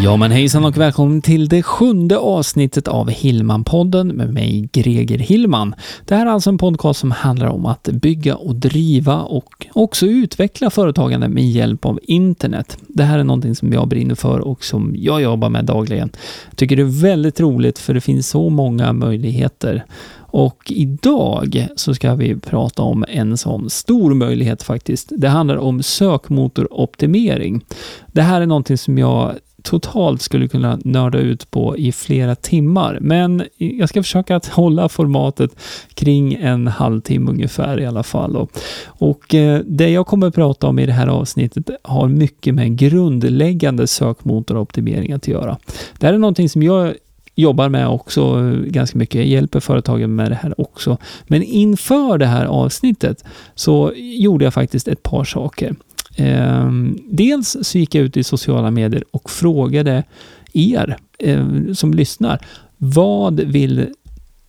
Ja men hejsan och välkommen till det sjunde avsnittet av Hillman-podden med mig Greger Hillman. Det här är alltså en podcast som handlar om att bygga och driva och också utveckla företagande med hjälp av internet. Det här är någonting som jag brinner för och som jag jobbar med dagligen. Jag tycker det är väldigt roligt för det finns så många möjligheter. Och idag så ska vi prata om en sån stor möjlighet faktiskt. Det handlar om sökmotoroptimering. Det här är någonting som jag totalt skulle kunna nörda ut på i flera timmar. Men jag ska försöka att hålla formatet kring en halvtimme ungefär i alla fall. Och, och eh, det jag kommer att prata om i det här avsnittet har mycket med grundläggande sökmotoroptimering att göra. Det här är någonting som jag jobbar med också eh, ganska mycket. Jag hjälper företagen med det här också. Men inför det här avsnittet så gjorde jag faktiskt ett par saker. Eh, dels så gick jag ut i sociala medier och frågade er eh, som lyssnar. Vad vill,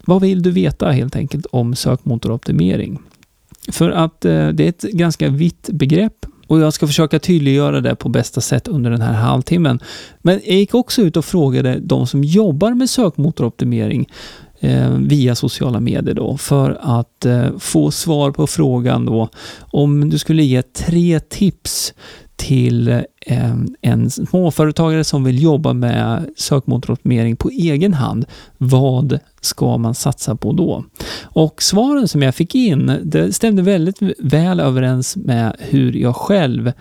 vad vill du veta helt enkelt om sökmotoroptimering? För att eh, det är ett ganska vitt begrepp och jag ska försöka tydliggöra det på bästa sätt under den här halvtimmen. Men jag gick också ut och frågade de som jobbar med sökmotoroptimering Eh, via sociala medier då för att eh, få svar på frågan då om du skulle ge tre tips till eh, en småföretagare som vill jobba med sökmotoroptimering på egen hand. Vad ska man satsa på då? Och svaren som jag fick in, det stämde väldigt väl överens med hur jag själv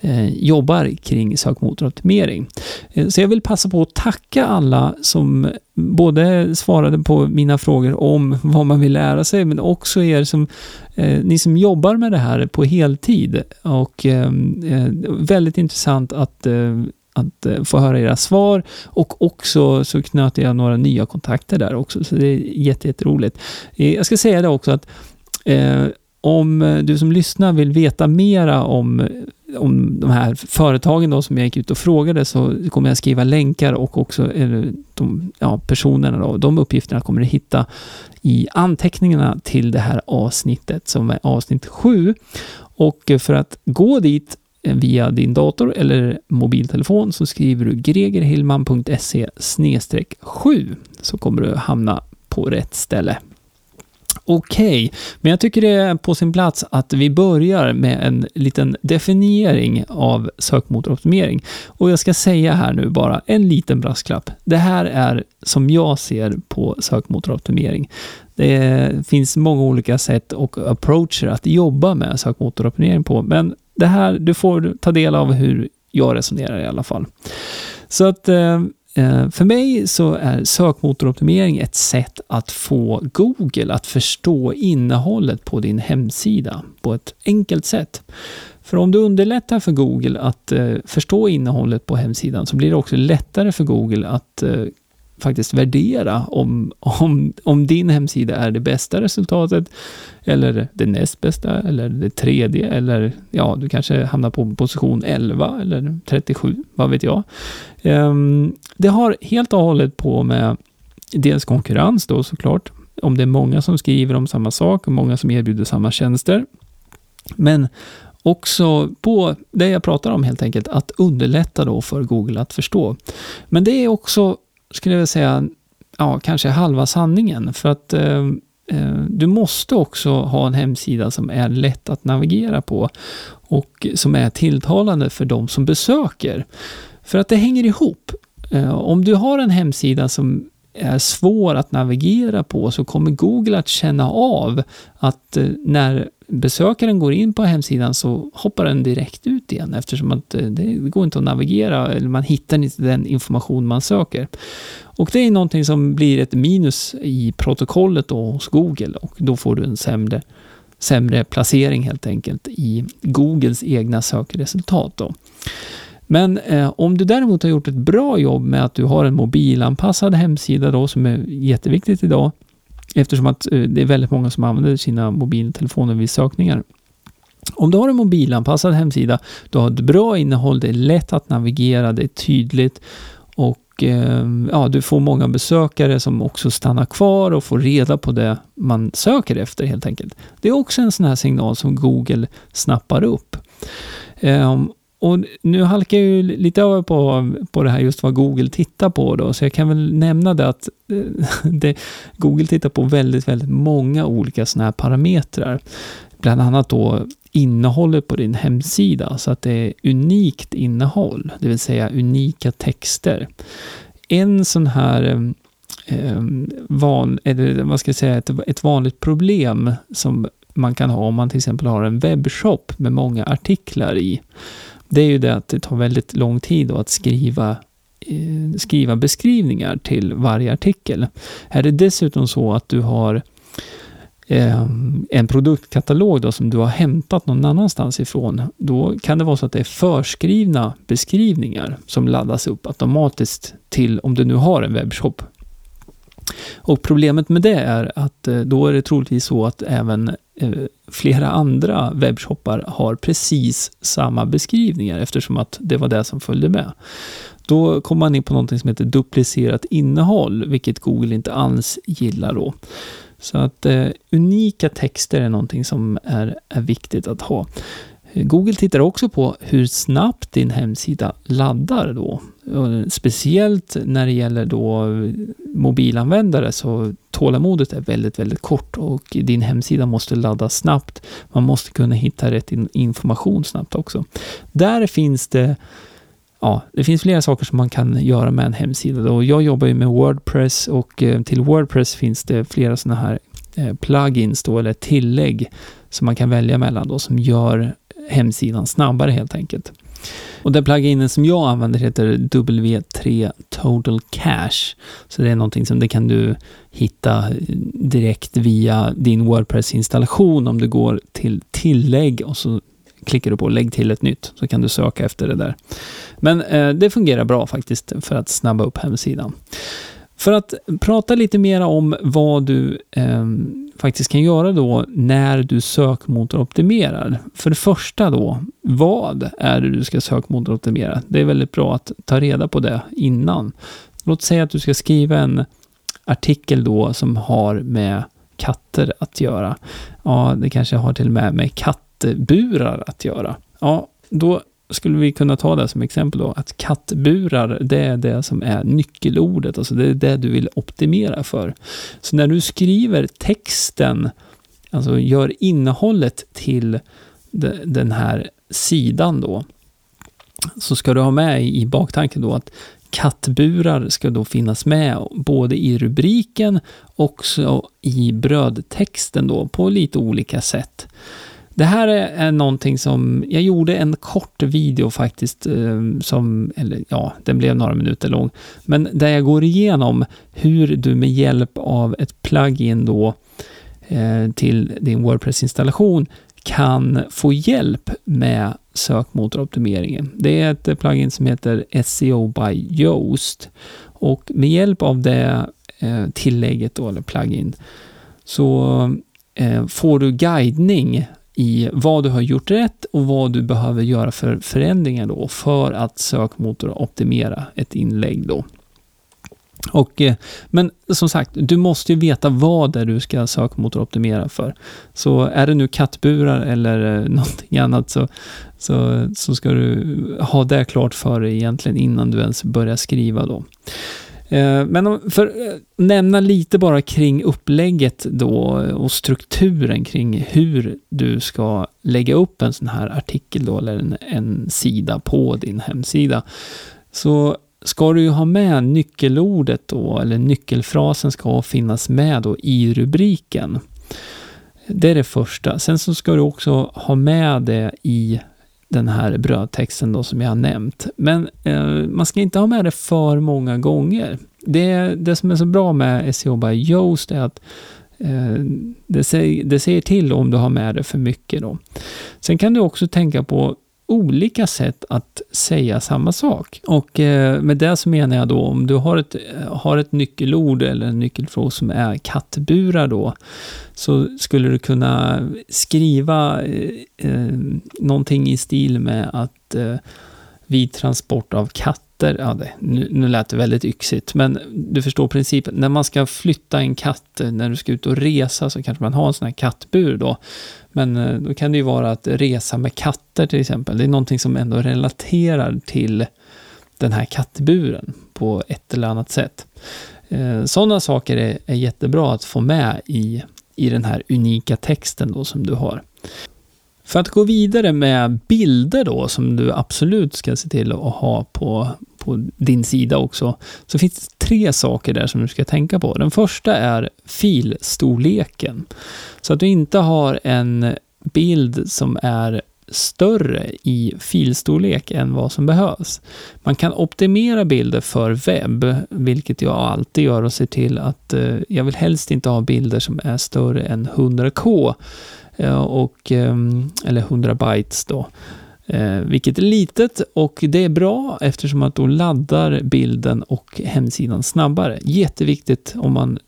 Eh, jobbar kring sökmotoroptimering. Eh, så jag vill passa på att tacka alla som eh, både svarade på mina frågor om vad man vill lära sig, men också er som, ni som jobbar med det här på heltid. Och ehm, väldigt intressant att att få höra era svar och också så knöt jag några nya kontakter där också, så det är jätteroligt. Jätte jag ska säga det också att eh, om du som lyssnar vill veta mera om, om de här företagen då som jag gick ut och frågade så kommer jag skriva länkar och också de ja, personerna då, de uppgifterna kommer du hitta i anteckningarna till det här avsnittet som är avsnitt 7. Och för att gå dit via din dator eller mobiltelefon så skriver du gregerhillman.se 7 så kommer du hamna på rätt ställe. Okej, okay. men jag tycker det är på sin plats att vi börjar med en liten definiering av sökmotoroptimering. Och jag ska säga här nu bara en liten brasklapp. Det här är som jag ser på sökmotoroptimering. Det finns många olika sätt och approacher att jobba med sökmotoroptimering på, men det här, du får ta del av hur jag resonerar i alla fall. Så att eh, Eh, för mig så är sökmotoroptimering ett sätt att få Google att förstå innehållet på din hemsida på ett enkelt sätt. För om du underlättar för Google att eh, förstå innehållet på hemsidan så blir det också lättare för Google att eh, faktiskt värdera om, om, om din hemsida är det bästa resultatet eller det näst bästa eller det tredje eller ja, du kanske hamnar på position 11 eller 37, vad vet jag. Um, det har helt och hållet på med dels konkurrens då såklart, om det är många som skriver om samma sak och många som erbjuder samma tjänster. Men också på det jag pratar om helt enkelt, att underlätta då för Google att förstå. Men det är också skulle jag säga, ja, kanske halva sanningen. För att eh, eh, du måste också ha en hemsida som är lätt att navigera på och som är tilltalande för de som besöker. För att det hänger ihop. Eh, om du har en hemsida som är svår att navigera på så kommer Google att känna av att eh, när besökaren går in på hemsidan så hoppar den direkt ut igen eftersom att eh, det går inte att navigera eller man hittar inte den information man söker. Och det är någonting som blir ett minus i protokollet då hos Google och då får du en sämre, sämre placering helt enkelt i Googles egna sökresultat. Då. Men eh, om du däremot har gjort ett bra jobb med att du har en mobilanpassad hemsida då som är jätteviktigt idag eftersom att eh, det är väldigt många som använder sina mobiltelefoner vid sökningar. Om du har en mobilanpassad hemsida, du har ett bra innehåll, det är lätt att navigera, det är tydligt och eh, ja, du får många besökare som också stannar kvar och får reda på det man söker efter helt enkelt. Det är också en sån här signal som Google snappar upp. Um, och nu halkar jag ju lite över på, på det här just vad Google tittar på då, så jag kan väl nämna det att eh, det, Google tittar på väldigt, väldigt många olika sådana här parametrar. Bland annat då innehållet på din hemsida, så att det är unikt innehåll, det vill säga unika texter. En sån här eh, eh, van, eller vad ska jag säga, ett, ett vanligt problem som man kan ha om man till exempel har en webbshop med många artiklar i. Det är ju det att det tar väldigt lång tid att skriva eh, skriva beskrivningar till varje artikel. Är det dessutom så att du har eh, en produktkatalog då, som du har hämtat någon annanstans ifrån, då kan det vara så att det är förskrivna beskrivningar som laddas upp automatiskt till, om du nu har en webbshop. Och problemet med det är att eh, då är det troligtvis så att även eh, flera andra webbshoppar har precis samma beskrivningar eftersom att det var det som följde med. Då kommer man in på något som heter duplicerat innehåll, vilket Google inte alls gillar då. Så att eh, unika texter är någonting som är, är viktigt att ha. Google tittar också på hur snabbt din hemsida laddar då. Speciellt när det gäller då mobilanvändare så tålamodet är väldigt, väldigt kort och din hemsida måste ladda snabbt. Man måste kunna hitta rätt information snabbt också. Där finns det Ja, det finns flera saker som man kan göra med en hemsida. Då. Jag jobbar ju med Wordpress och eh, till Wordpress finns det flera sådana här eh, plugins då, eller tillägg som man kan välja mellan då, som gör hemsidan snabbare helt enkelt. Och den pluginen som jag använder heter W3 Total Cache. Så det är någonting som det kan du hitta direkt via din Wordpress-installation om du går till tillägg och så klickar du på lägg till ett nytt så kan du söka efter det där. Men eh, det fungerar bra faktiskt för att snabba upp hemsidan. För att prata lite mer om vad du eh, faktiskt kan göra då när du sökmotoroptimerar. För det första då, vad är det du ska sökmotoroptimera? Det är väldigt bra att ta reda på det innan. Låt säga att du ska skriva en artikel då som har med katter att göra. Ja, det kanske har till och med med kattburar att göra. Ja, då skulle vi kunna ta det som exempel då, att kattburar, det är det som är nyckelordet, alltså det är det du vill optimera för. Så när du skriver texten, alltså gör innehållet till den här sidan då, så ska du ha med i baktanken då att kattburar ska då finnas med både i rubriken och i brödtexten då på lite olika sätt. Det här är, någonting som, jag gjorde en kort video faktiskt, eh, som, eller ja, den blev några minuter lång, men där jag går igenom hur du med hjälp av ett plugin då eh, till din Wordpress-installation kan få hjälp med sökmotoroptimeringen. Det är ett plugin som heter SEO by Yoast och med hjälp av det eh, tillägget då, eller plugin, så får du guidning i vad du har gjort rätt och vad du behöver göra för förändringar då för att sökmotoroptimera ett inlägg då. Och, eh, men som sagt, du måste ju veta vad det är du ska sökmotoroptimera för. Så är det nu kattburar eller eh, någonting annat så, så, så ska du ha det klart för dig egentligen innan du ens börjar skriva då. Eh, men för att nämna lite bara kring upplägget då eh, och strukturen kring hur du ska lägga upp en sån här artikel då, eller en, en sida på din hemsida. Så ska du ju ha med nyckelordet då, eller nyckelfrasen ska finnas med då i rubriken. Det är det första. Sen så ska du också ha med det i den här brödtexten då som jag har nämnt. Men eh, man ska inte ha med det för många gånger. Det, det som är så bra med SEO by Yoast är att eh, det, säger, det säger till om du har med det för mycket då. Sen kan du också tänka på olika sätt att säga samma sak. Och eh, med det så menar jag då om du har ett, eh, har ett nyckelord eller en nyckelfråga som är kattburar då, så skulle du kunna skriva eh, eh, någonting i stil med att eh, vid transport av katt katter, ja, det, nu, nu lät det väldigt yxigt, men du förstår principen. När man ska flytta en katt, eh, när du ska ut och resa, så kanske man har en sån här kattbur då. Men eh, då kan det ju vara att resa med katter till exempel. Det är någonting som ändå relaterar till den här kattburen på ett eller annat sätt. Eh, Sådana saker är, är jättebra att få med i, i den här unika texten då som du har. För att gå vidare med bilder då, som du absolut ska se till att ha på, på din sida också, så finns det tre saker där som du ska tänka på. Den första är filstorleken. Så att du inte har en bild som är större i filstorlek än vad som behövs. Man kan optimera bilder för webb, vilket jag alltid gör och ser till att eh, jag vill helst inte ha bilder som är större än 100k eh, och, eh, eller 100 bytes då. Eh, vilket är litet och det är bra eftersom att då laddar bilden och hemsidan snabbare. Jätteviktigt om man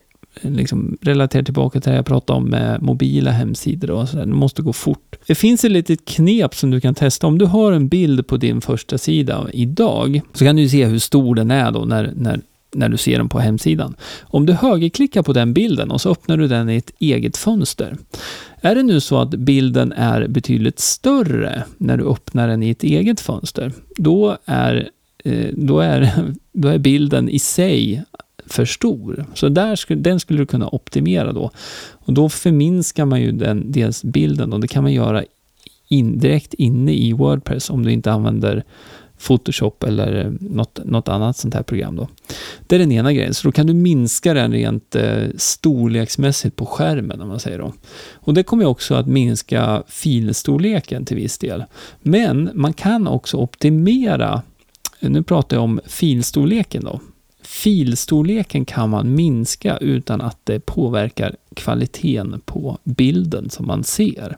eh, liksom relaterar tillbaka till det jag pratade om med mobila hemsidor och sådär. Det måste gå fort. Det finns ett litet knep som du kan testa. Om du har en bild på din första sida idag så kan du se hur stor den är då när, när när du ser den på hemsidan. Om du högerklickar på den bilden och så öppnar du den i ett eget fönster. Är det nu så att bilden är betydligt större när du öppnar den i ett eget fönster, då är, eh, då är, då är bilden i sig för stor. Så där skulle, den skulle du kunna optimera då. Och då förminskar man ju den, dels bilden och det kan man göra indirekt inne i Wordpress om du inte använder Photoshop eller eh, något, något annat sånt här program. Då. Det är den ena grejen, så då kan du minska den rent eh, storleksmässigt på skärmen, om man säger då. Och det kommer också att minska filstorleken till viss del. Men man kan också optimera, eh, nu pratar jag om filstorleken då, filstorleken kan man minska utan att det påverkar kvaliteten på bilden som man ser.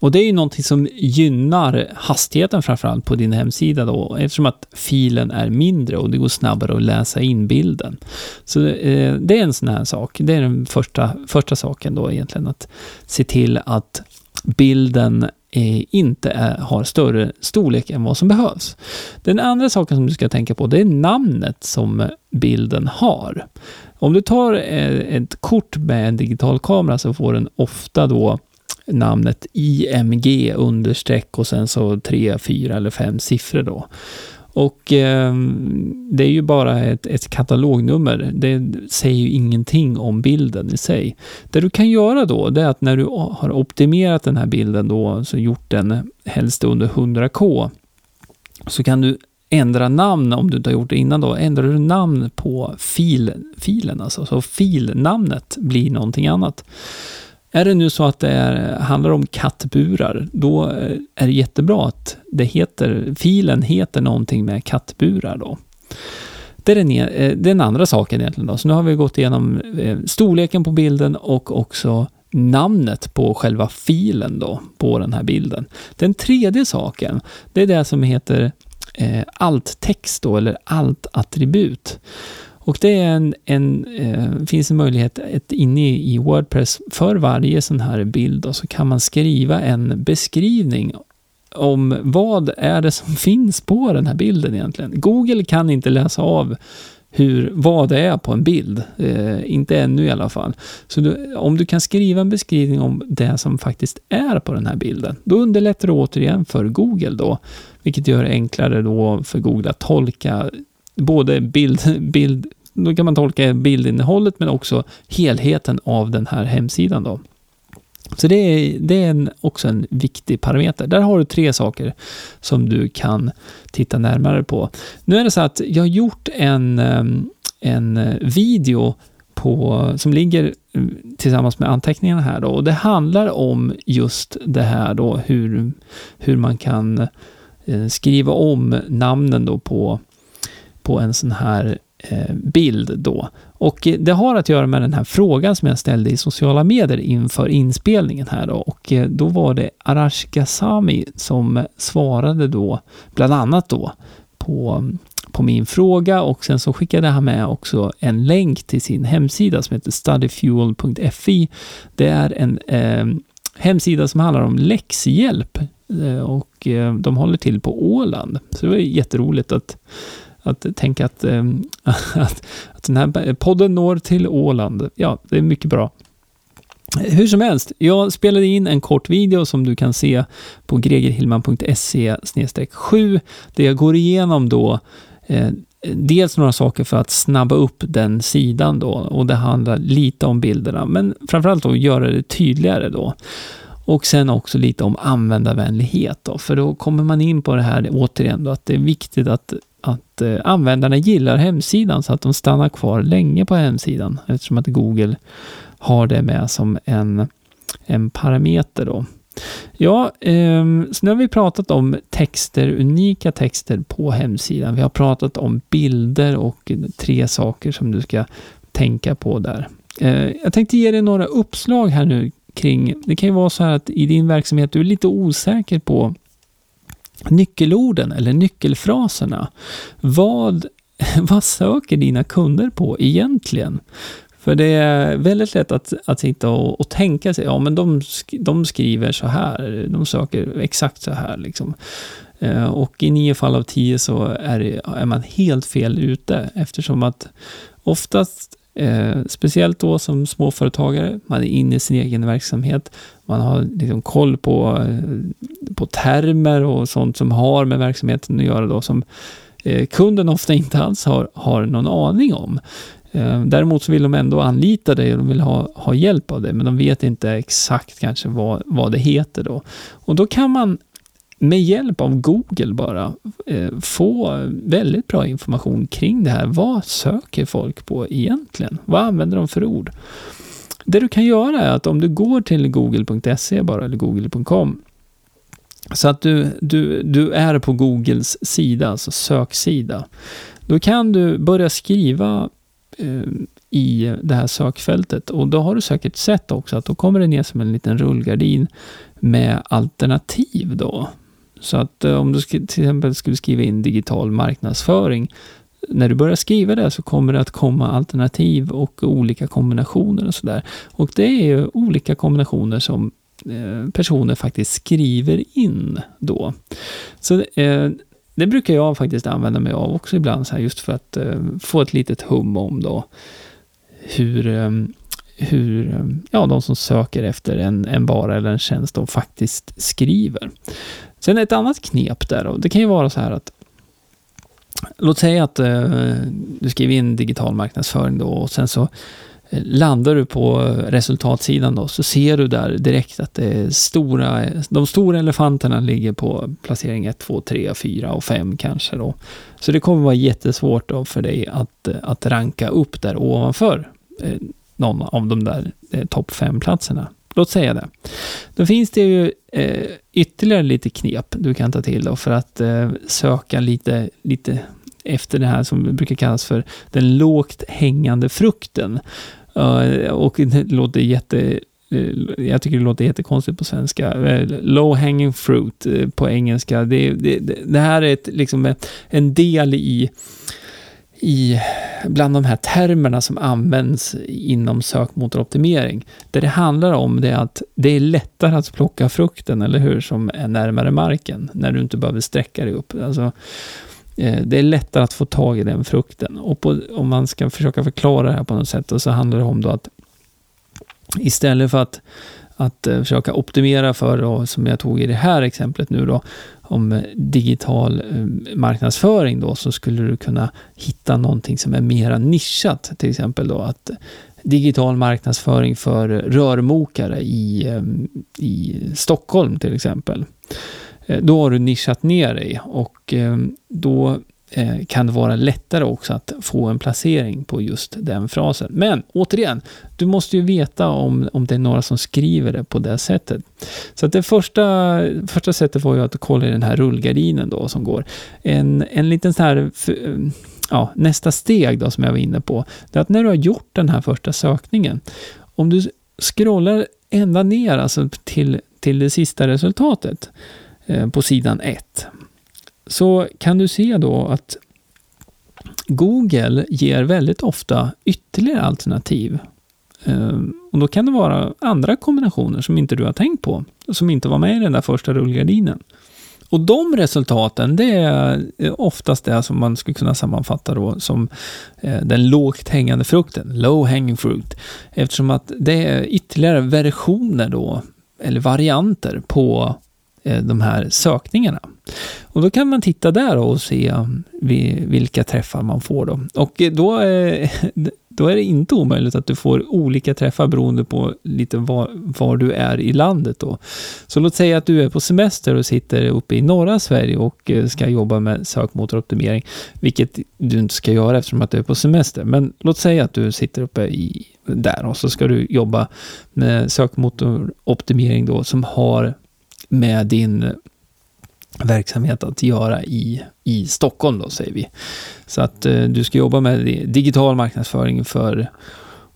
Och det är ju någonting som gynnar hastigheten framförallt på din hemsida då, eftersom att filen är mindre och det går snabbare att läsa in bilden. Så eh, det är en sån här sak. Det är den första, första saken då egentligen, att se till att bilden eh, inte är, har större storlek än vad som behövs. Den andra saken som du ska tänka på, det är namnet som bilden har. Om du tar eh, ett kort med en digital kamera så får den ofta då namnet IMG understreck och sen så tre, fyra eller fem siffror då. Och eh, det är ju bara ett, ett, katalognummer. Det säger ju ingenting om bilden i sig. Det du kan göra då, det är att när du har optimerat den här bilden då, så gjort den helst under 100K, så kan du ändra namn om du inte har gjort det innan då. Ändrar du namn på fil, filen, alltså, så filnamnet blir någonting annat. Är det nu så att det är, handlar om kattburar, då eh, är det jättebra att det heter, filen heter någonting med kattburar då. Det är den, e, eh, den andra saken egentligen då. Så nu har vi gått igenom eh, storleken på bilden och också namnet på själva filen då, på den här bilden. Den tredje saken, det är det som heter eh, alt-text då, eller alt-attribut. Och det är en, en eh, finns en möjlighet ett, inne i Wordpress för varje sån här bild och så kan man skriva en beskrivning om vad är det som finns på den här bilden egentligen. Google kan inte läsa av hur, vad det är på en bild. Eh, inte ännu i alla fall. Så du, om du kan skriva en beskrivning om det som faktiskt är på den här bilden, då underlättar det återigen för Google då, vilket gör det enklare då för Google att tolka både bild, bild då kan man tolka bildinnehållet men också helheten av den här hemsidan då. Så det är, det är en, också en viktig parameter. Där har du tre saker som du kan titta närmare på. Nu är det så att jag har gjort en, ehm, en video på, som ligger mm, tillsammans med anteckningarna här då, och det handlar om just det här då, hur, hur man kan eh, skriva om namnen då på, på en sån här eh, bild då. Och det har att göra med den här frågan som jag ställde i sociala medier inför inspelningen här då. Och eh, då var det Arash Ghazami som svarade då, bland annat då, på på min fråga och sen så skickade han med också en länk till sin hemsida som heter studyfuel.fi. Det är en eh, hemsida som handlar om läxhjälp eh, och eh, de håller till på Åland. Så det var jätteroligt att, att tänka att, eh, att, att den här podden når till Åland. Ja, det är mycket bra. Hur som helst, jag spelade in en kort video som du kan se på gregerhillman.se 7 där jag går igenom då eh, dels några saker för att snabba upp den sidan då och det handlar lite om bilderna, men framförallt då göra det tydligare då. Och sen också lite om användarvänlighet då, för då kommer man in på det här återigen då, att det är viktigt att, att eh, användarna gillar hemsidan så att de stannar kvar länge på hemsidan eftersom att Google har det med som en, en parameter då. Ja, eh, så nu har vi pratat om texter, unika texter på hemsidan. Vi har pratat om bilder och tre saker som du ska tänka på där. Eh, jag tänkte ge dig några uppslag här nu kring, det kan ju vara så här att i din verksamhet du är lite osäker på nyckelorden eller nyckelfraserna. Vad, vad söker dina kunder på egentligen? För det är väldigt lätt att, att sitta och, och tänka sig, ja men de, de skriver så här, de söker exakt så här liksom. Eh, och i nio fall av tio så är, det, är man helt fel ute eftersom att oftast, eh, speciellt då som småföretagare, man är inne i sin egen verksamhet, man har liksom koll på, eh, på termer och sånt som har med verksamheten att göra då, som eh, kunden ofta inte alls har, har någon aning om. Eh, däremot så vill de ändå anlita dig och de vill ha, ha hjälp av dig, men de vet inte exakt kanske vad, vad det heter då. Och då kan man med hjälp av Google bara eh, få väldigt bra information kring det här. Vad söker folk på egentligen? Vad använder de för ord? Det du kan göra är att om du går till google.se bara, eller google.com, så att du, du, du är på Googles sida, alltså söksida, då kan du börja skriva Eh, i det här sökfältet. Och då har du säkert sett också att då kommer det ner som en liten rullgardin med alternativ då. Så att eh, om du till exempel skulle skriva in digital marknadsföring, när du börjar skriva det så kommer det att komma alternativ och olika kombinationer och sådär. Och det är ju olika kombinationer som eh, personer faktiskt skriver in då. Så eh, det brukar jag faktiskt använda mig av också ibland, så här, just för att eh, få ett litet hum om då hur, hur eh, ja, de som söker efter en, en vara eller en tjänst de faktiskt skriver. Sen ett annat knep där och det kan ju vara så här att Låt säga att eh, du skriver in digital marknadsföring då och sen så eh, Landar du på resultatsidan då, så ser du där direkt att det stora, de stora elefanterna ligger på placering 1, 2, 3, 4 och 5 kanske då. Så det kommer vara jättesvårt då för dig att, att ranka upp där ovanför eh, någon av de där eh, topp fem-platserna. Låt säga det. Då finns det ju eh, ytterligare lite knep du kan ta till då för att eh, söka lite, lite efter det här som brukar kallas för den lågt hängande frukten. Uh, och det låter jätte... Eh, jag tycker det låter jättekonstigt på svenska. Eh, low hanging fruit på engelska. Det, det, det, här är ett, liksom en del i i bland de här termerna som används inom sökmotoroptimering. Det det handlar om det är att det är lättare att plocka frukten, eller hur, som är närmare marken, när du inte behöver sträcka dig upp. Alltså, eh, det är lättare att få tag i den frukten. Och på, om man ska försöka förklara det här på något sätt, så handlar det om då att istället för att, att eh, försöka optimera för, då, som jag tog i det här exemplet nu då, om eh, digital eh, marknadsföring då, så skulle du kunna hitta någonting som är mera nischat. Till exempel då att digital marknadsföring för rörmokare i, i Stockholm till exempel. Då har du nischat ner dig och då Eh, kan det vara lättare också att få en placering på just den frasen. Men återigen, du måste ju veta om, om det är några som skriver det på det sättet. Så att det första, första sättet var ju att kolla i den här rullgardinen då som går. En, en liten så här ja, nästa steg då som jag var inne på, det är att när du har gjort den här första sökningen, om du scrollar ända ner alltså till, till det sista resultatet eh, på sidan 1, så kan du se då att Google ger väldigt ofta ytterligare alternativ. Ehm, och då kan det vara andra kombinationer som inte du har tänkt på, som inte var med i den där första rullgardinen. Och de resultaten, det är eh, oftast det som man skulle kunna sammanfatta då som eh, den lågt hängande frukten, low hanging fruit. Eftersom att det är ytterligare versioner då, eller varianter på eh, de här sökningarna. Och då kan man titta där och se um, vilka träffar man får då. Och eh, då är, eh, då är det inte omöjligt att du får olika träffar beroende på lite var, var, du är i landet då. Så låt säga att du är på semester och sitter uppe i norra Sverige och eh, ska jobba med sökmotoroptimering, vilket du inte ska göra eftersom att du är på semester. Men låt säga att du sitter uppe i, där och så ska du jobba med sökmotoroptimering då som har med din verksamhet att göra i, i Stockholm då, säger vi. Så att eh, du ska jobba med digital marknadsföring för,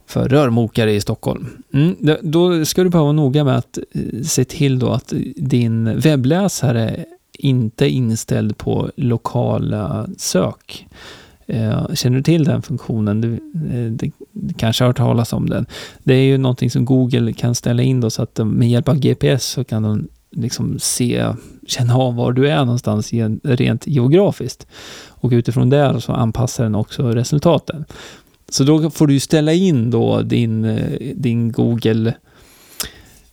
för rörmokare i Stockholm. Mm, då ska du behöva vara noga med att eh, se till då att din webbläsare inte är inställd på lokala sök. Eh, känner du till den funktionen? Du, eh, du, du kanske har hört talas om den. Det är ju någonting som Google kan ställa in då så att med hjälp av GPS så kan de liksom se, känna av var du är någonstans rent geografiskt. Och utifrån det så anpassar den också resultaten. Så då får du ställa in då din, eh, din Google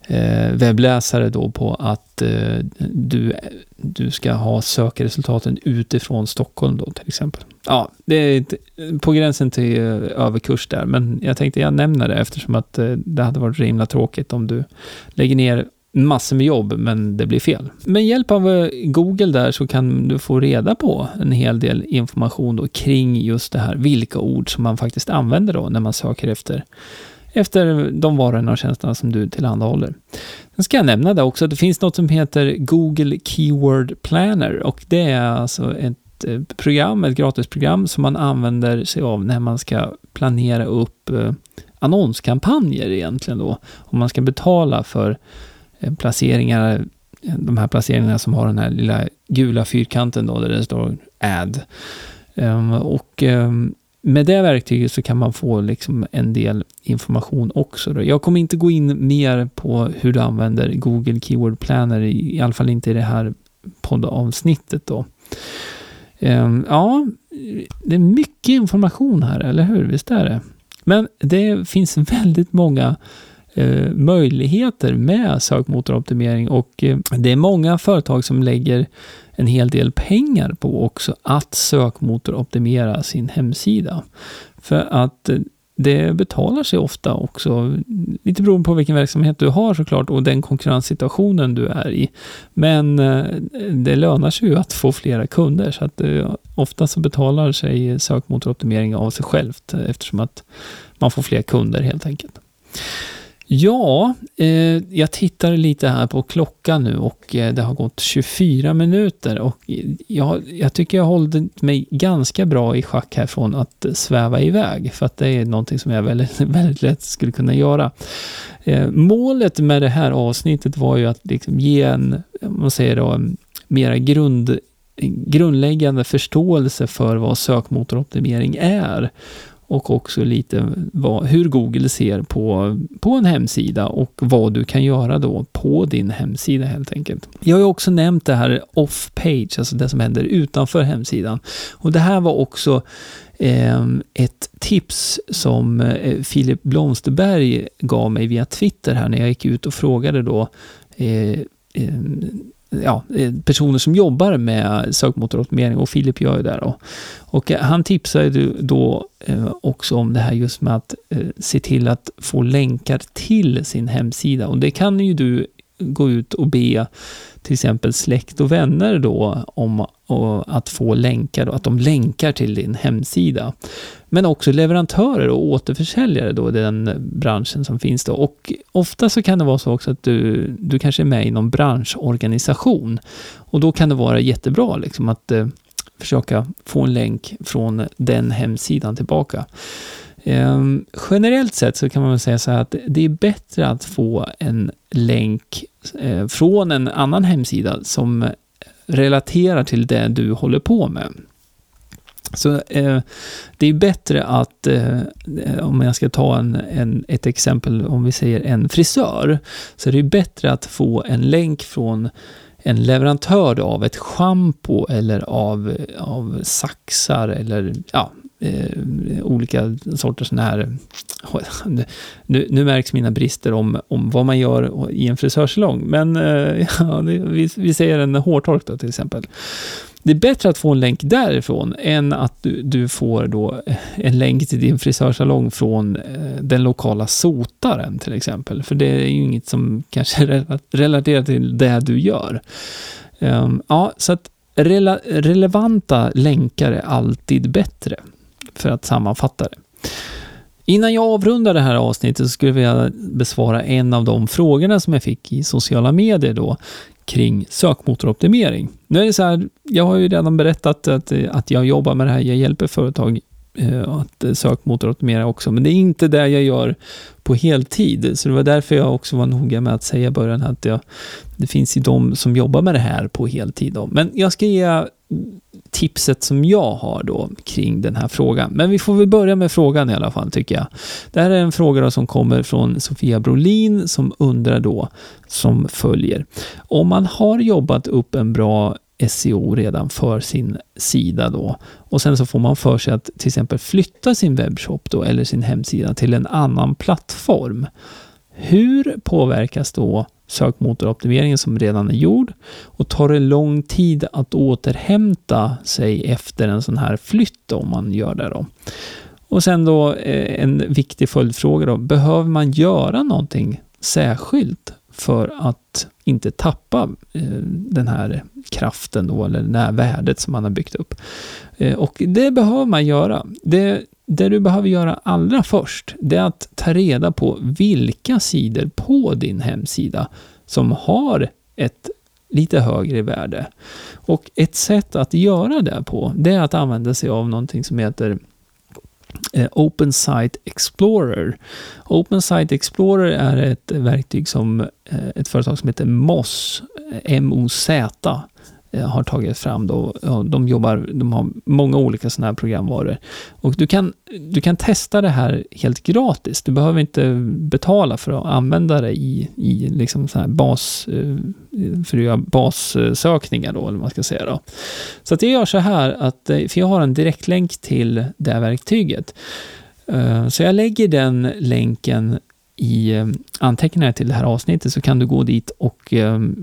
eh, webbläsare då på att eh, du, du ska ha sökresultaten utifrån Stockholm då till exempel. Ja, det är på gränsen till överkurs där, men jag tänkte jag nämner det eftersom att det hade varit himla tråkigt om du lägger ner massor med jobb, men det blir fel. Med hjälp av eh, Google där så kan du få reda på en hel del information då kring just det här, vilka ord som man faktiskt använder då när man söker efter efter de varorna och tjänsterna som du tillhandahåller. Sen ska jag nämna det också att det finns något som heter Google Keyword Planner och det är alltså ett eh, program, ett gratisprogram som man använder sig av när man ska planera upp eh, annonskampanjer egentligen då. Om man ska betala för Eh, placeringar, eh, de här placeringarna som har den här lilla gula fyrkanten då, där det står add. Ehm, och ehm, med det verktyget så kan man få liksom en del information också. Då. Jag kommer inte gå in mer på hur du använder Google Keyword Planner, i, alla fall inte i det här poddavsnittet då. Ehm, ja, det är mycket information här, eller hur? Visst är det? Men det finns väldigt många eh, möjligheter med sökmotoroptimering och eh, det är många företag som lägger en hel del pengar på också att sökmotoroptimera sin hemsida. För att eh, det betalar sig ofta också, lite beroende på vilken verksamhet du har såklart och den konkurrenssituationen du är i. Men eh, det lönar sig ju att få flera kunder så att eh, ofta så betalar sig sökmotoroptimering av sig självt eh, eftersom att man får fler kunder helt enkelt. Ja, eh, jag tittar lite här på klockan nu och eh, det har gått 24 minuter och eh, jag, jag tycker jag hållit mig ganska bra i schack här från att sväva iväg för att det är någonting som jag väldigt, väldigt lätt skulle kunna göra. Eh, målet med det här avsnittet var ju att liksom ge en, man säger då, mera grund, grundläggande förståelse för vad sökmotoroptimering är och också lite vad, hur Google ser på, på en hemsida och vad du kan göra då på din hemsida helt enkelt. Jag har ju också nämnt det här off-page, alltså det som händer utanför hemsidan. Och det här var också eh, ett tips som eh, Filip Blomsterberg gav mig via Twitter här när jag gick ut och frågade då eh, eh ja, eh, personer som jobbar med sökmotoroptimering och Filip gör ju det då. Och eh, han han tipsade då eh, också om det här just med att se till att få länkar till sin hemsida och det kan ju du gå ut och be till exempel släkt och vänner då om, och att få länkar, då, att de länkar till din hemsida. Men också leverantörer och återförsäljare då i den branschen som finns då. Och ofta så kan det vara så också att du, du kanske är med i någon branschorganisation. Och då kan det vara jättebra liksom att eh, försöka få en länk från den hemsidan tillbaka. Eh, generellt sett så kan man väl säga så här att det är bättre att få en länk eh, från en annan hemsida som relaterar till det du håller på med. Så eh, det är bättre att, eh, om jag ska ta en, en, ett exempel, om vi säger en frisör, så är det bättre att få en länk från en leverantör av ett schampo eller av, av saxar eller ja, eh, olika sorters sådana här... Nu, nu märks mina brister om, om vad man gör i en frisörsalong, men eh, ja, vi, vi säger en hårtork då till exempel. Det är bättre att få en länk därifrån än att du, du får då en länk till din frisörsalong från eh, den lokala sotaren till exempel. För det är ju inget som kanske relaterar till det du gör. Um, ja, så att rele relevanta länkar är alltid bättre för att sammanfatta det. Innan jag avrundar det här avsnittet så skulle jag vilja besvara en av de frågorna som jag fick i sociala medier då kring sökmotoroptimering. Nu är det så här, jag har ju redan berättat att, att jag jobbar med det här, jag hjälper företag Eh, att eh, sökmotoroptimera också, men det är inte det jag gör på heltid. Så det var därför jag också var noga med att säga i början att jag, det finns ju de som jobbar med det här på heltid. Då. Men jag ska ge tipset som jag har då kring den här frågan. Men vi får väl börja med frågan i alla fall tycker jag. Det här är en fråga som kommer från Sofia Brolin som undrar då som följer. Om man har jobbat upp en bra SEO redan för sin sida då och sen så får man för sig att till exempel flytta sin webbshop då eller sin hemsida till en annan plattform. Hur påverkas då sökmotoroptimeringen som redan är gjord och tar det lång tid att återhämta sig efter en sån här flytt om man gör det då. Och sen då eh, en viktig följdfråga då, behöver man göra någonting särskilt för att inte tappa eh, den här kraften då, eller det här värdet som man har byggt upp. Eh, och det behöver man göra. Det, det du behöver göra allra först, det är att ta reda på vilka sidor på din hemsida som har ett lite högre värde. Och ett sätt att göra det på, det är att använda sig av någonting som heter eh, Open Site Explorer. Open Site Explorer är ett verktyg som eh, ett företag som heter MOZ, eh, M-O-Z, Eh, har tagit fram. Då. De, jobbar, de har många olika sådana här programvaror. Och du kan, du kan testa det här helt gratis. Du behöver inte betala för att använda det i, i liksom så här bas, eh, för att göra bassökningar, då, eller vad man ska säga. Då. Så att jag gör så här, att, eh, för jag har en direktlänk till det här verktyget. Så jag lägger den länken i anteckningar till det här avsnittet så kan du gå dit och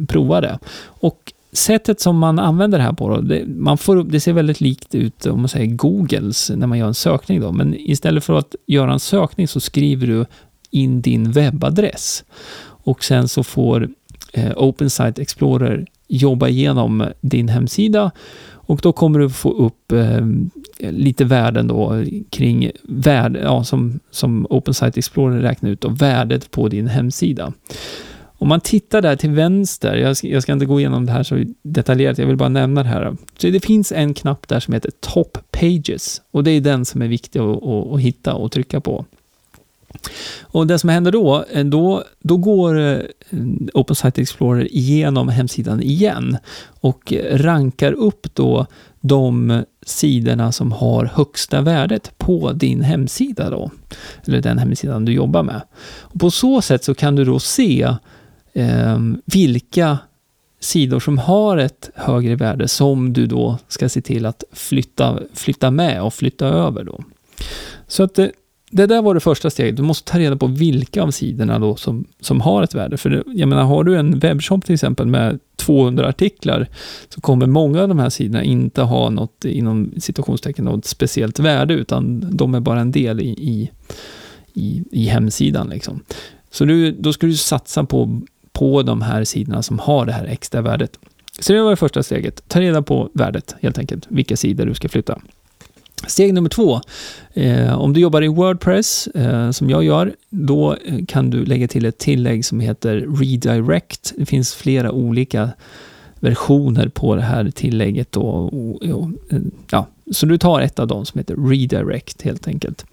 prova det. Och sättet som man använder det här på, då, det, man får, det ser väldigt likt ut om man säger Googles när man gör en sökning. Då. Men istället för att göra en sökning så skriver du in din webbadress. Och sen så får eh, Open Site Explorer jobba igenom din hemsida och då kommer du få upp eh, lite värden då kring värde, ja, som, som Open Site Explorer räknar ut, då, värdet på din hemsida. Om man tittar där till vänster, jag ska, jag ska, inte gå igenom det här så detaljerat, jag vill bara nämna det här. Så det finns en knapp där som heter Top Pages och det är den som är viktig att, att, att hitta och trycka på. Och det som händer då, eh, då, då går eh, Open Site Explorer igenom hemsidan igen och rankar upp då de sidorna som har högsta värdet på din hemsida då, eller den hemsidan du jobbar med. Och på så sätt så kan du då se Ehm, vilka sidor som har ett högre värde som du då ska se till att flytta, flytta med och flytta över då. Så att det, det där var det första steget. Du måste ta reda på vilka av sidorna då som, som har ett värde. För det, jag menar, har du en webbshop till exempel med 200 artiklar så kommer många av de här sidorna inte ha något, inom citationstecken något speciellt värde, utan de är bara en del i, i, i, i hemsidan. Liksom. Så du, då ska du satsa på på de här sidorna som har det här extra värdet. Så det var det första steget. Ta reda på värdet helt enkelt, vilka sidor du ska flytta. Steg nummer två. Eh, om du jobbar i Wordpress, eh, som jag gör, då eh, kan du lägga till ett tillägg som heter Redirect. Det finns flera olika versioner på det här tillägget. Då, och, och, eh, ja, så du tar ett av dem som heter Redirect helt enkelt.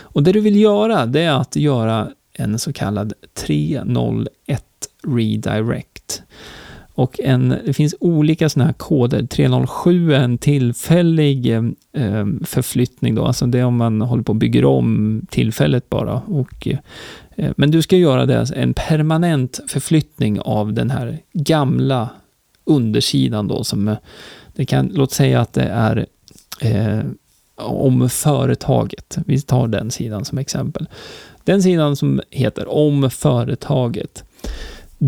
Och det du vill göra, det är att göra en så kallad 301 Redirect. Och en, det finns olika sådana här koder. 307 är en tillfällig eh, eh, förflyttning då, alltså det är om man håller på och bygger om tillfället bara. Och, eh, men du ska göra det, alltså en permanent förflyttning av den här gamla undersidan då som, eh, det kan, låt säga att det är eh, om företaget. Vi tar den sidan som exempel. Den sidan som heter om företaget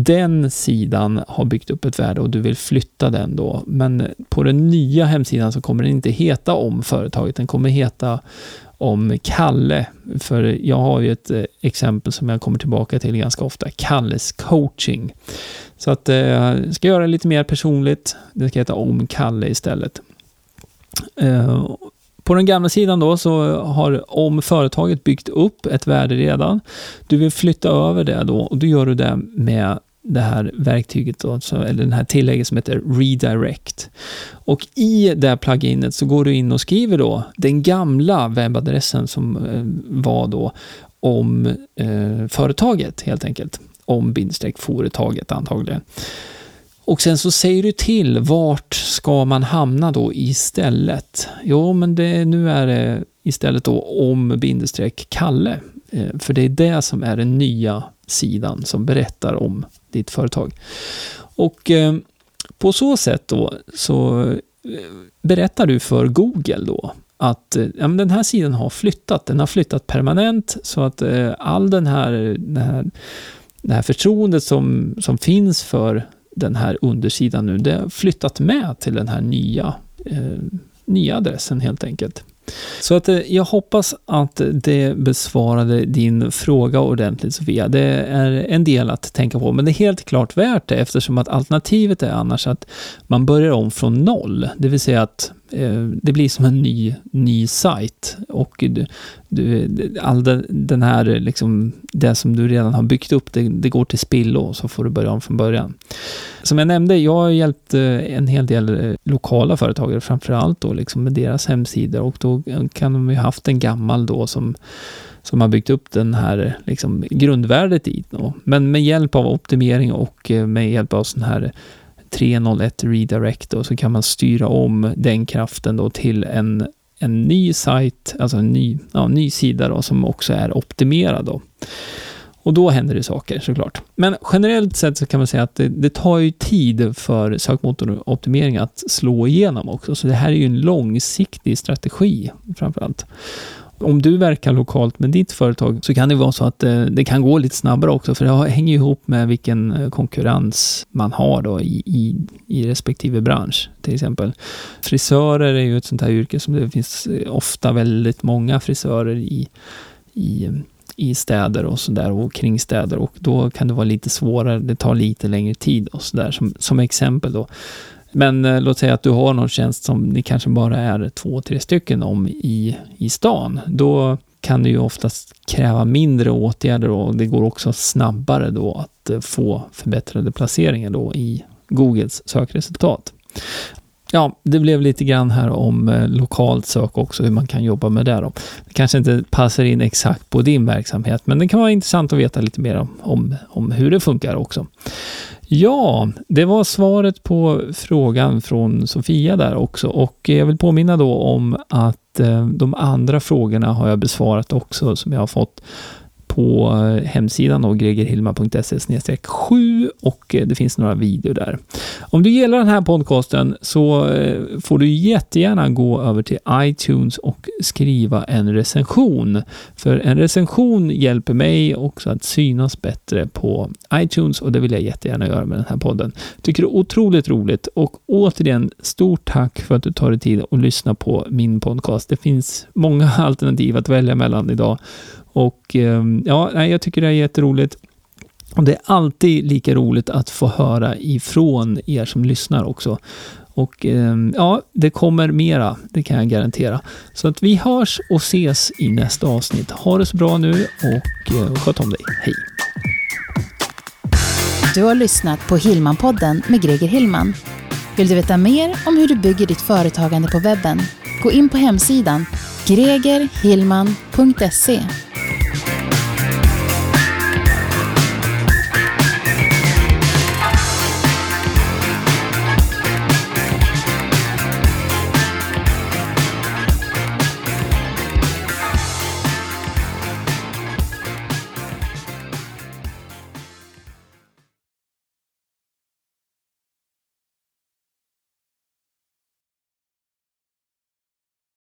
den sidan har byggt upp ett värde och du vill flytta den då. Men på den nya hemsidan så kommer den inte heta om företaget. Den kommer heta om Kalle. För jag har ju ett eh, exempel som jag kommer tillbaka till ganska ofta. Kalles coaching. Så att jag ska göra det lite mer personligt. Det ska heta om Kalle istället. Eh, på den gamla sidan då så har om företaget byggt upp ett värde redan. Du vill flytta över det då och då gör du det med det här verktyget, då, eller den här tillägget som heter Redirect. Och i det här pluginet så går du in och skriver då den gamla webbadressen som eh, var då om eh, företaget helt enkelt. Om bindstreck företaget antagligen. Och sen så säger du till vart ska man hamna då istället? Jo, men det, nu är det istället då om bindestreck Kalle. Eh, för det är det som är den nya sidan som berättar om ditt företag. Och eh, på så sätt då så eh, berättar du för Google då att eh, ja, den här sidan har flyttat. Den har flyttat permanent så att eh, all den här, den här, det här förtroendet som, som finns för den här undersidan nu, det har flyttat med till den här nya, eh, nya adressen helt enkelt. Så att eh, jag hoppas att det besvarade din fråga ordentligt Sofia. Det är en del att tänka på, men det är helt klart värt det eftersom att alternativet är annars att man börjar om från noll. Det vill säga att Eh, det blir som en ny, ny sajt och du, du, all den, den här, liksom, det som du redan har byggt upp, det, det går till spillo och så får du börja om från början. Som jag nämnde, jag har hjälpt eh, en hel del eh, lokala företagare, framför allt då liksom med deras hemsidor och då kan de ju haft en gammal då som som har byggt upp den här liksom, grundvärdet i. Då. Men med hjälp av optimering och med hjälp av sån här 301 redirect och så kan man styra om den kraften då till en, en ny sajt, alltså en ny, ja, ny sida då, som också är optimerad. Då. Och då händer det saker såklart. Men generellt sett så kan man säga att det, det tar ju tid för sökmotoroptimering att slå igenom också. Så det här är ju en långsiktig strategi framför allt. Om du verkar lokalt med ditt företag så kan det vara så att eh, det, kan gå lite snabbare också, för det hänger ihop med vilken eh, konkurrens man har då i, i, i respektive bransch. Till exempel frisörer är ju ett sånt här yrke som det finns eh, ofta väldigt många frisörer i, i i städer och sådär och kring städer och då kan det vara lite svårare, det tar lite längre tid och sådär som, som exempel då. Men eh, låt säga att du har någon tjänst som ni kanske bara är två, tre stycken om i, i stan. Då kan det ju oftast kräva mindre åtgärder och det går också snabbare då att eh, få förbättrade placeringar då i Googles sökresultat. Ja, det blev lite grann här om eh, lokalt sök också, hur man kan jobba med det. Då. Det kanske inte passar in exakt på din verksamhet, men det kan vara intressant att veta lite mer om, om, om hur det funkar också. Ja, det var svaret på frågan från Sofia där också. Och jag vill påminna då om att eh, de andra frågorna har jag besvarat också som jag har fått på eh, hemsidan och gregerhilma.se 7 och det finns några videor där. Om du gillar den här podcasten så eh, får du jättegärna gå över till iTunes och skriva en recension. För en recension hjälper mig också att synas bättre på iTunes och det vill jag jättegärna göra med den här podden. Tycker det är otroligt roligt och återigen stort tack för att du tar dig tid att lyssna på min podcast. Det finns många alternativ att välja mellan idag och ehm, ja, jag tycker det är jätteroligt. Och det är alltid lika roligt att få höra ifrån er som lyssnar också. Och ehm, ja, det kommer mera, det kan jag garantera. Så att vi hörs och ses i nästa avsnitt. Ha det så bra nu eh, och sköt om dig. Hej! Du har lyssnat på Hillman-podden med Greger Hillman. Vill du veta mer om hur du bygger ditt företagande på webben? Gå in på hemsidan gregerhillman.se